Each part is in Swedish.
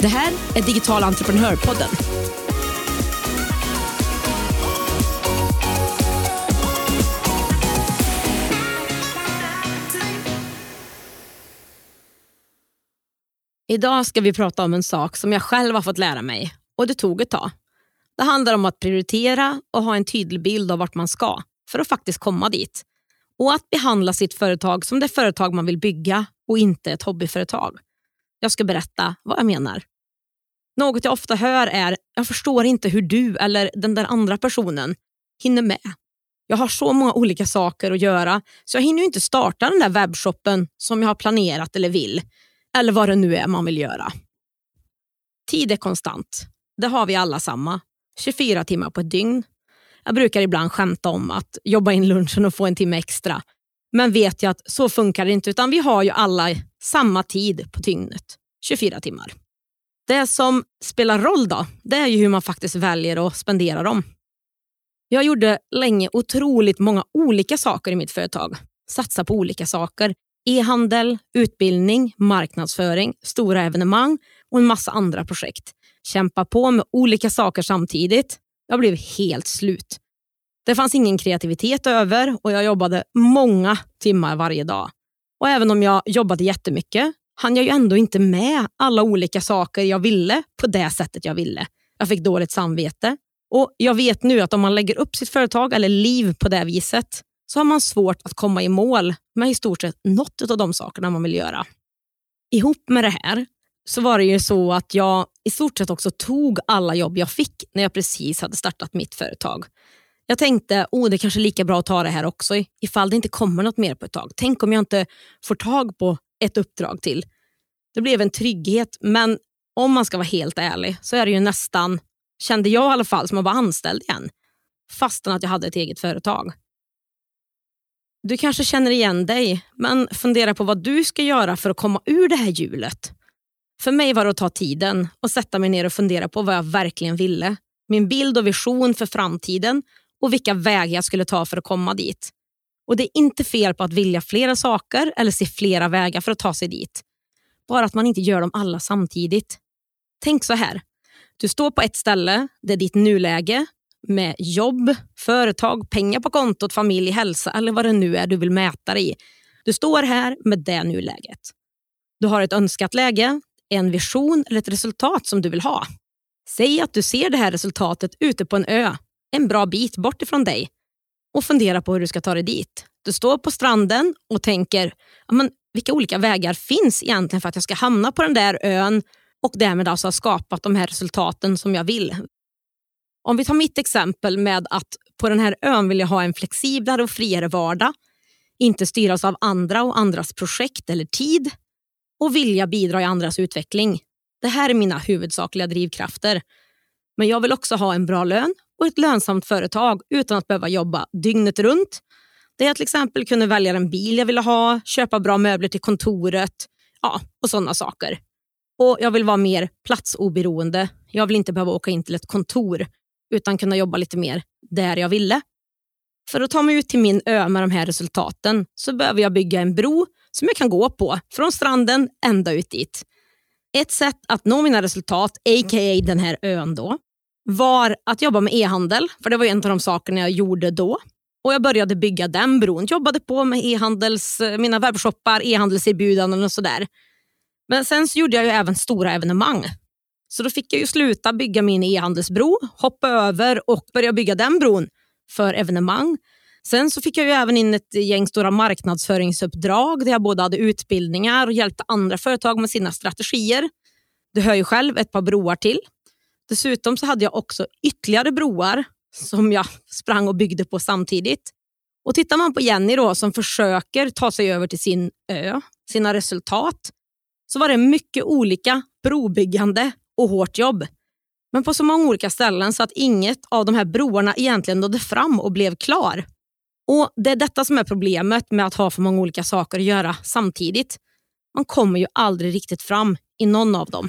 Det här är Digital entreprenörpodden. Idag ska vi prata om en sak som jag själv har fått lära mig och det tog ett tag. Det handlar om att prioritera och ha en tydlig bild av vart man ska för att faktiskt komma dit. Och att behandla sitt företag som det företag man vill bygga och inte ett hobbyföretag. Jag ska berätta vad jag menar. Något jag ofta hör är, jag förstår inte hur du eller den där andra personen hinner med. Jag har så många olika saker att göra så jag hinner inte starta den där webbshoppen som jag har planerat eller vill. Eller vad det nu är man vill göra. Tid är konstant. Det har vi alla samma. 24 timmar på ett dygn. Jag brukar ibland skämta om att jobba in lunchen och få en timme extra. Men vet jag att så funkar det inte utan vi har ju alla samma tid på dygnet. 24 timmar. Det som spelar roll då, det är ju hur man faktiskt väljer att spendera dem. Jag gjorde länge otroligt många olika saker i mitt företag. Satsa på olika saker. E-handel, utbildning, marknadsföring, stora evenemang och en massa andra projekt. Kämpa på med olika saker samtidigt. Jag blev helt slut. Det fanns ingen kreativitet över och jag jobbade många timmar varje dag. Och även om jag jobbade jättemycket hann jag ju ändå inte med alla olika saker jag ville på det sättet jag ville. Jag fick dåligt samvete. Och Jag vet nu att om man lägger upp sitt företag eller liv på det viset så har man svårt att komma i mål med i stort sett något av de sakerna man vill göra. Ihop med det här så var det ju så att jag i stort sett också tog alla jobb jag fick när jag precis hade startat mitt företag. Jag tänkte, oh, det är kanske är lika bra att ta det här också ifall det inte kommer något mer på ett tag. Tänk om jag inte får tag på ett uppdrag till. Det blev en trygghet, men om man ska vara helt ärlig så är det ju nästan, kände jag i alla fall, som att vara anställd igen. Fastän att jag hade ett eget företag. Du kanske känner igen dig, men fundera på vad du ska göra för att komma ur det här hjulet. För mig var det att ta tiden och sätta mig ner och fundera på vad jag verkligen ville. Min bild och vision för framtiden och vilka vägar jag skulle ta för att komma dit. Och Det är inte fel på att vilja flera saker eller se flera vägar för att ta sig dit. Bara att man inte gör dem alla samtidigt. Tänk så här. Du står på ett ställe, det är ditt nuläge med jobb, företag, pengar på kontot, familj, hälsa eller vad det nu är du vill mäta dig i. Du står här med det nuläget. Du har ett önskat läge, en vision eller ett resultat som du vill ha. Säg att du ser det här resultatet ute på en ö, en bra bit bort ifrån dig och fundera på hur du ska ta dig dit. Du står på stranden och tänker, men, vilka olika vägar finns egentligen för att jag ska hamna på den där ön och därmed alltså ha skapat de här resultaten som jag vill. Om vi tar mitt exempel med att på den här ön vill jag ha en flexiblare och friare vardag, inte styras av andra och andras projekt eller tid och vilja bidra i andras utveckling. Det här är mina huvudsakliga drivkrafter. Men jag vill också ha en bra lön och ett lönsamt företag utan att behöva jobba dygnet runt. Där jag till exempel kunde välja den bil jag ville ha, köpa bra möbler till kontoret ja, och sådana saker. Och Jag vill vara mer platsoberoende. Jag vill inte behöva åka in till ett kontor utan kunna jobba lite mer där jag ville. För att ta mig ut till min ö med de här resultaten så behöver jag bygga en bro som jag kan gå på från stranden ända ut dit. Ett sätt att nå mina resultat, a.k.a. den här ön då, var att jobba med e-handel, för det var en av de sakerna jag gjorde då. Och Jag började bygga den bron, jobbade på med e-handels, eh, mina webbshoppar, e-handelserbjudanden och sådär. Men sen så gjorde jag ju även stora evenemang. Så då fick jag ju sluta bygga min e-handelsbro, hoppa över och börja bygga den bron för evenemang. Sen så fick jag ju även in ett gäng stora marknadsföringsuppdrag där jag både hade utbildningar och hjälpte andra företag med sina strategier. Du hör ju själv ett par broar till. Dessutom så hade jag också ytterligare broar som jag sprang och byggde på samtidigt. Och Tittar man på Jenny då, som försöker ta sig över till sin ö, sina resultat, så var det mycket olika brobyggande och hårt jobb. Men på så många olika ställen så att inget av de här broarna egentligen nådde fram och blev klar. Och Det är detta som är problemet med att ha för många olika saker att göra samtidigt. Man kommer ju aldrig riktigt fram i någon av dem.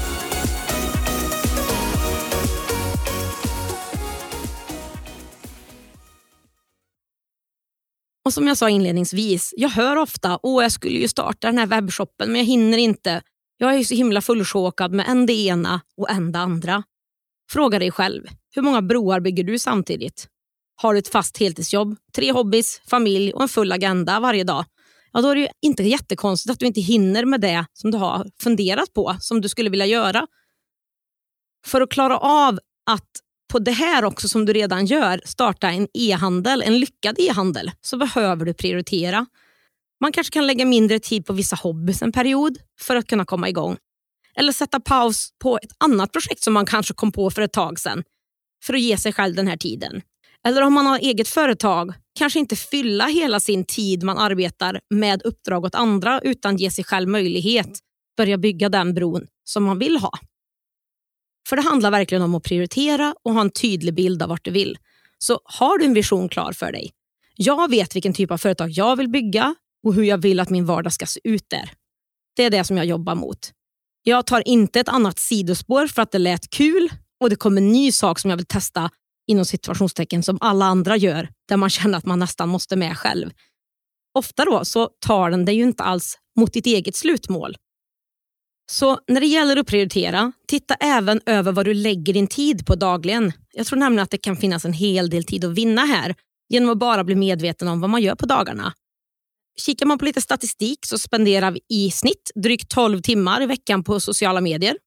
Och som jag sa inledningsvis, jag hör ofta att jag skulle ju starta den här webbshoppen men jag hinner inte. Jag är så himla fullsjåkad med en det ena och en det andra. Fråga dig själv, hur många broar bygger du samtidigt? Har du ett fast heltidsjobb, tre hobbys, familj och en full agenda varje dag? Ja, då är det inte jättekonstigt att du inte hinner med det som du har funderat på, som du skulle vilja göra. För att klara av att på det här också som du redan gör, starta en e-handel, en lyckad e-handel, så behöver du prioritera. Man kanske kan lägga mindre tid på vissa hobbys en period för att kunna komma igång. Eller sätta paus på ett annat projekt som man kanske kom på för ett tag sedan för att ge sig själv den här tiden. Eller om man har eget företag, kanske inte fylla hela sin tid man arbetar med uppdrag åt andra utan ge sig själv möjlighet börja bygga den bron som man vill ha. För det handlar verkligen om att prioritera och ha en tydlig bild av vart du vill. Så har du en vision klar för dig? Jag vet vilken typ av företag jag vill bygga och hur jag vill att min vardag ska se ut där. Det är det som jag jobbar mot. Jag tar inte ett annat sidospår för att det lät kul och det kommer en ny sak som jag vill testa inom situationstecken som alla andra gör, där man känner att man nästan måste med själv. Ofta då så tar den det ju inte alls mot ditt eget slutmål. Så när det gäller att prioritera, titta även över vad du lägger din tid på dagligen. Jag tror nämligen att det kan finnas en hel del tid att vinna här genom att bara bli medveten om vad man gör på dagarna. Kikar man på lite statistik så spenderar vi i snitt drygt 12 timmar i veckan på sociala medier.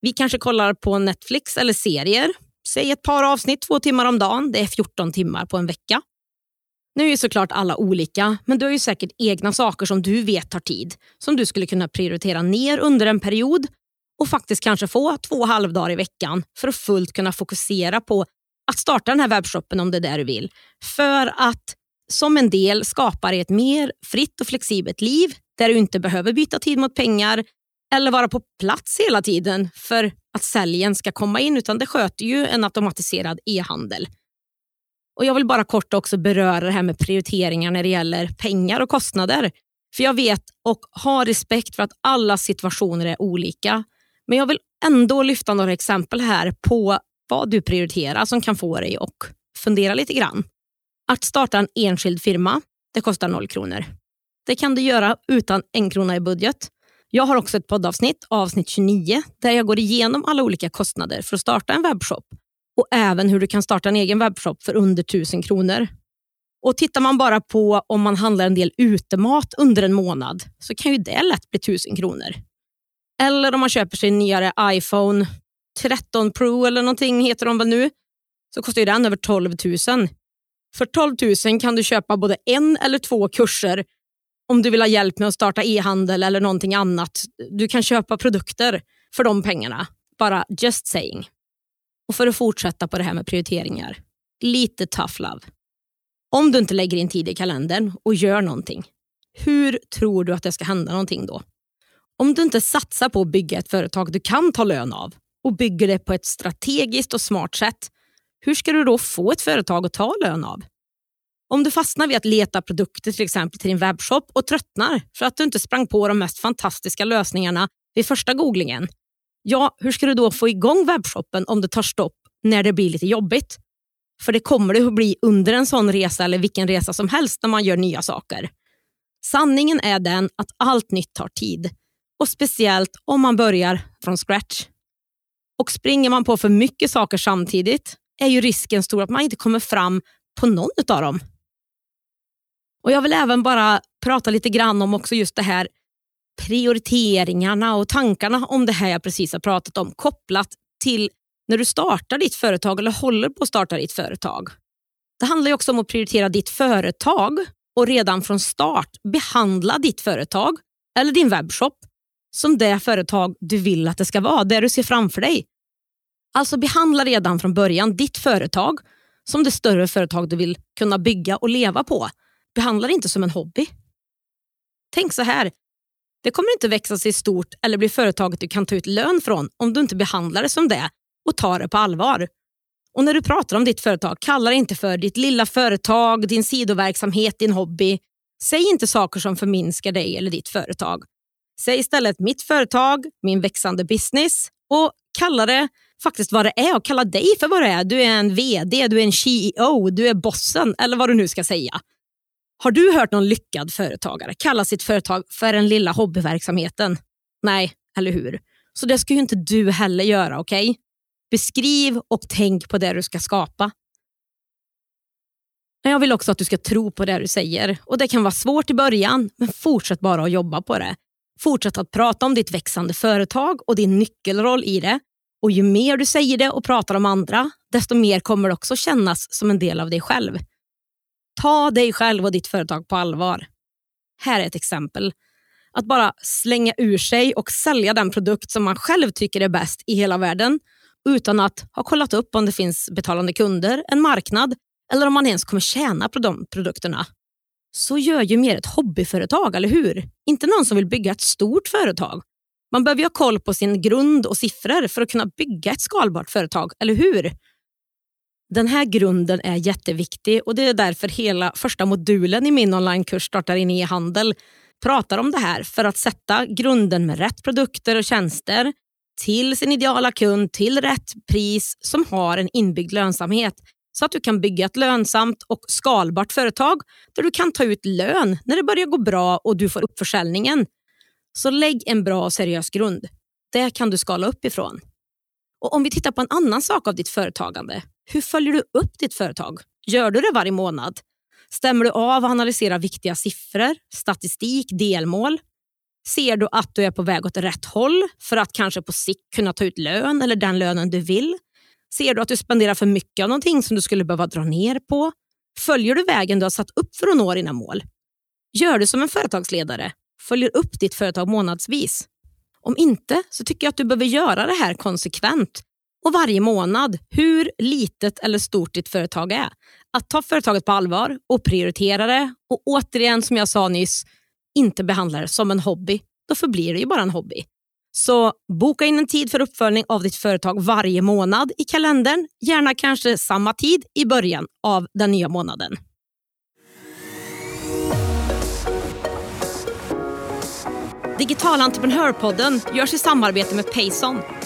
Vi kanske kollar på Netflix eller serier. Säg ett par avsnitt två timmar om dagen. Det är 14 timmar på en vecka. Nu är ju såklart alla olika, men du har ju säkert egna saker som du vet tar tid, som du skulle kunna prioritera ner under en period och faktiskt kanske få två halvdagar i veckan för att fullt kunna fokusera på att starta den här webbshoppen om det är det du vill. För att som en del skapa dig ett mer fritt och flexibelt liv där du inte behöver byta tid mot pengar eller vara på plats hela tiden för att säljen ska komma in, utan det sköter ju en automatiserad e-handel. Och Jag vill bara kort också beröra det här med prioriteringar när det gäller pengar och kostnader. För jag vet och har respekt för att alla situationer är olika. Men jag vill ändå lyfta några exempel här på vad du prioriterar som kan få dig att fundera lite grann. Att starta en enskild firma, det kostar noll kronor. Det kan du göra utan en krona i budget. Jag har också ett poddavsnitt, avsnitt 29, där jag går igenom alla olika kostnader för att starta en webbshop och även hur du kan starta en egen webbshop för under 1000 kronor. Och Tittar man bara på om man handlar en del utemat under en månad så kan ju det lätt bli 1000 kronor. Eller om man köper sin nyare iPhone 13 Pro eller någonting heter de väl nu, så kostar ju den över 12 000. För 12 000 kan du köpa både en eller två kurser om du vill ha hjälp med att starta e-handel eller någonting annat. Du kan köpa produkter för de pengarna. Bara just saying. Och för att fortsätta på det här med prioriteringar. Lite tough love. Om du inte lägger in tid i kalendern och gör någonting, hur tror du att det ska hända någonting då? Om du inte satsar på att bygga ett företag du kan ta lön av och bygger det på ett strategiskt och smart sätt, hur ska du då få ett företag att ta lön av? Om du fastnar vid att leta produkter till exempel till din webbshop och tröttnar för att du inte sprang på de mest fantastiska lösningarna vid första googlingen, Ja, hur ska du då få igång webbshoppen om det tar stopp när det blir lite jobbigt? För det kommer det att bli under en sån resa eller vilken resa som helst när man gör nya saker. Sanningen är den att allt nytt tar tid och speciellt om man börjar från scratch. Och springer man på för mycket saker samtidigt är ju risken stor att man inte kommer fram på någon av dem. Och Jag vill även bara prata lite grann om också just det här prioriteringarna och tankarna om det här jag precis har pratat om kopplat till när du startar ditt företag eller håller på att starta ditt företag. Det handlar också om att prioritera ditt företag och redan från start behandla ditt företag eller din webbshop som det företag du vill att det ska vara, det du ser framför dig. Alltså behandla redan från början ditt företag som det större företag du vill kunna bygga och leva på. Behandla det inte som en hobby. Tänk så här, det kommer inte växa sig stort eller bli företaget du kan ta ut lön från om du inte behandlar det som det och tar det på allvar. Och när du pratar om ditt företag, kalla det inte för ditt lilla företag, din sidoverksamhet, din hobby. Säg inte saker som förminskar dig eller ditt företag. Säg istället mitt företag, min växande business och kalla det faktiskt vad det är och kalla dig för vad det är. Du är en VD, du är en CEO, du är bossen eller vad du nu ska säga. Har du hört någon lyckad företagare kalla sitt företag för den lilla hobbyverksamheten? Nej, eller hur? Så det ska ju inte du heller göra, okej? Okay? Beskriv och tänk på det du ska skapa. Men jag vill också att du ska tro på det du säger. Och Det kan vara svårt i början, men fortsätt bara att jobba på det. Fortsätt att prata om ditt växande företag och din nyckelroll i det. Och Ju mer du säger det och pratar om andra, desto mer kommer det också kännas som en del av dig själv. Ta dig själv och ditt företag på allvar. Här är ett exempel. Att bara slänga ur sig och sälja den produkt som man själv tycker är bäst i hela världen utan att ha kollat upp om det finns betalande kunder, en marknad eller om man ens kommer tjäna på de produkterna. Så gör ju mer ett hobbyföretag, eller hur? Inte någon som vill bygga ett stort företag. Man behöver ju ha koll på sin grund och siffror för att kunna bygga ett skalbart företag, eller hur? Den här grunden är jätteviktig och det är därför hela första modulen i min onlinekurs Startar in i handel pratar om det här för att sätta grunden med rätt produkter och tjänster till sin ideala kund till rätt pris som har en inbyggd lönsamhet så att du kan bygga ett lönsamt och skalbart företag där du kan ta ut lön när det börjar gå bra och du får upp försäljningen. Så lägg en bra och seriös grund. Det kan du skala upp ifrån. Och Om vi tittar på en annan sak av ditt företagande. Hur följer du upp ditt företag? Gör du det varje månad? Stämmer du av och analyserar viktiga siffror, statistik, delmål? Ser du att du är på väg åt rätt håll för att kanske på sikt kunna ta ut lön eller den lönen du vill? Ser du att du spenderar för mycket av någonting som du skulle behöva dra ner på? Följer du vägen du har satt upp för att nå dina mål? Gör du som en företagsledare? Följer upp ditt företag månadsvis? Om inte så tycker jag att du behöver göra det här konsekvent och varje månad, hur litet eller stort ditt företag är. Att ta företaget på allvar och prioritera det och återigen som jag sa nyss, inte behandla det som en hobby, då förblir det ju bara en hobby. Så boka in en tid för uppföljning av ditt företag varje månad i kalendern. Gärna kanske samma tid i början av den nya månaden. Digital entreprenörpodden görs i samarbete med Payson.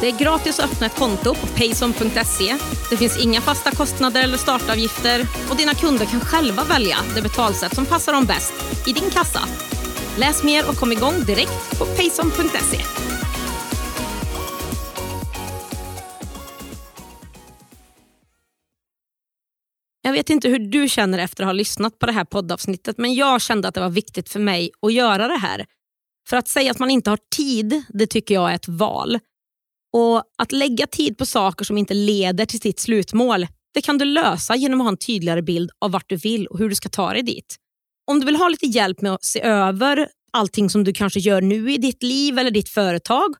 Det är gratis att öppna ett konto på payson.se. Det finns inga fasta kostnader eller startavgifter och dina kunder kan själva välja det betalsätt som passar dem bäst i din kassa. Läs mer och kom igång direkt på payson.se. Jag vet inte hur du känner efter att ha lyssnat på det här poddavsnittet men jag kände att det var viktigt för mig att göra det här. För att säga att man inte har tid, det tycker jag är ett val. Och Att lägga tid på saker som inte leder till sitt slutmål, det kan du lösa genom att ha en tydligare bild av vart du vill och hur du ska ta dig dit. Om du vill ha lite hjälp med att se över allting som du kanske gör nu i ditt liv eller ditt företag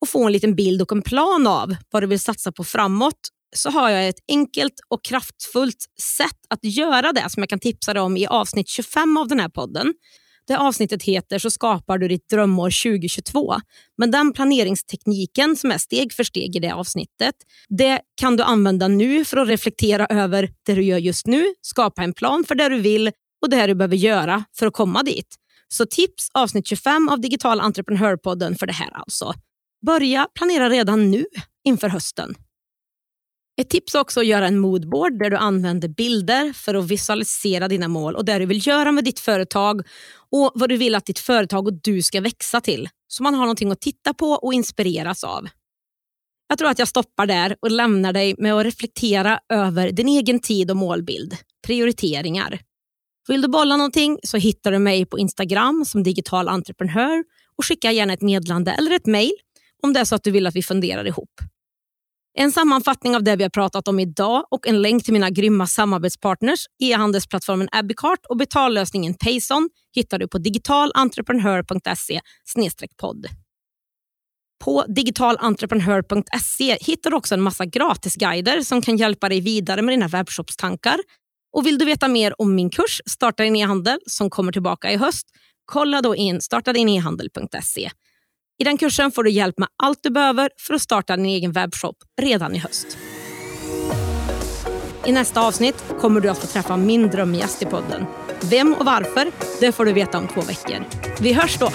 och få en liten bild och en plan av vad du vill satsa på framåt så har jag ett enkelt och kraftfullt sätt att göra det som jag kan tipsa dig om i avsnitt 25 av den här podden. Det avsnittet heter Så skapar du ditt drömår 2022. Men den planeringstekniken som är steg för steg i det avsnittet, det kan du använda nu för att reflektera över det du gör just nu, skapa en plan för det du vill och det du behöver göra för att komma dit. Så tips avsnitt 25 av Digital entreprenörpodden för det här alltså. Börja planera redan nu inför hösten. Ett tips är också att göra en moodboard där du använder bilder för att visualisera dina mål och det du vill göra med ditt företag och vad du vill att ditt företag och du ska växa till. Så man har någonting att titta på och inspireras av. Jag tror att jag stoppar där och lämnar dig med att reflektera över din egen tid och målbild. Prioriteringar. Vill du bolla någonting så hittar du mig på Instagram som digital entreprenör och skicka gärna ett meddelande eller ett mejl om det är så att du vill att vi funderar ihop. En sammanfattning av det vi har pratat om idag och en länk till mina grymma samarbetspartners, e-handelsplattformen Abicart och betallösningen Payson hittar du på digitalentreprenör.se podd. På digitalentreprenör.se hittar du också en massa gratisguider som kan hjälpa dig vidare med dina webbshopstankar. Och vill du veta mer om min kurs Starta din e-handel som kommer tillbaka i höst, kolla då in startadinehandel.se. I den kursen får du hjälp med allt du behöver för att starta din egen webbshop redan i höst. I nästa avsnitt kommer du att få träffa min drömgäst i podden. Vem och varför, det får du veta om två veckor. Vi hörs då!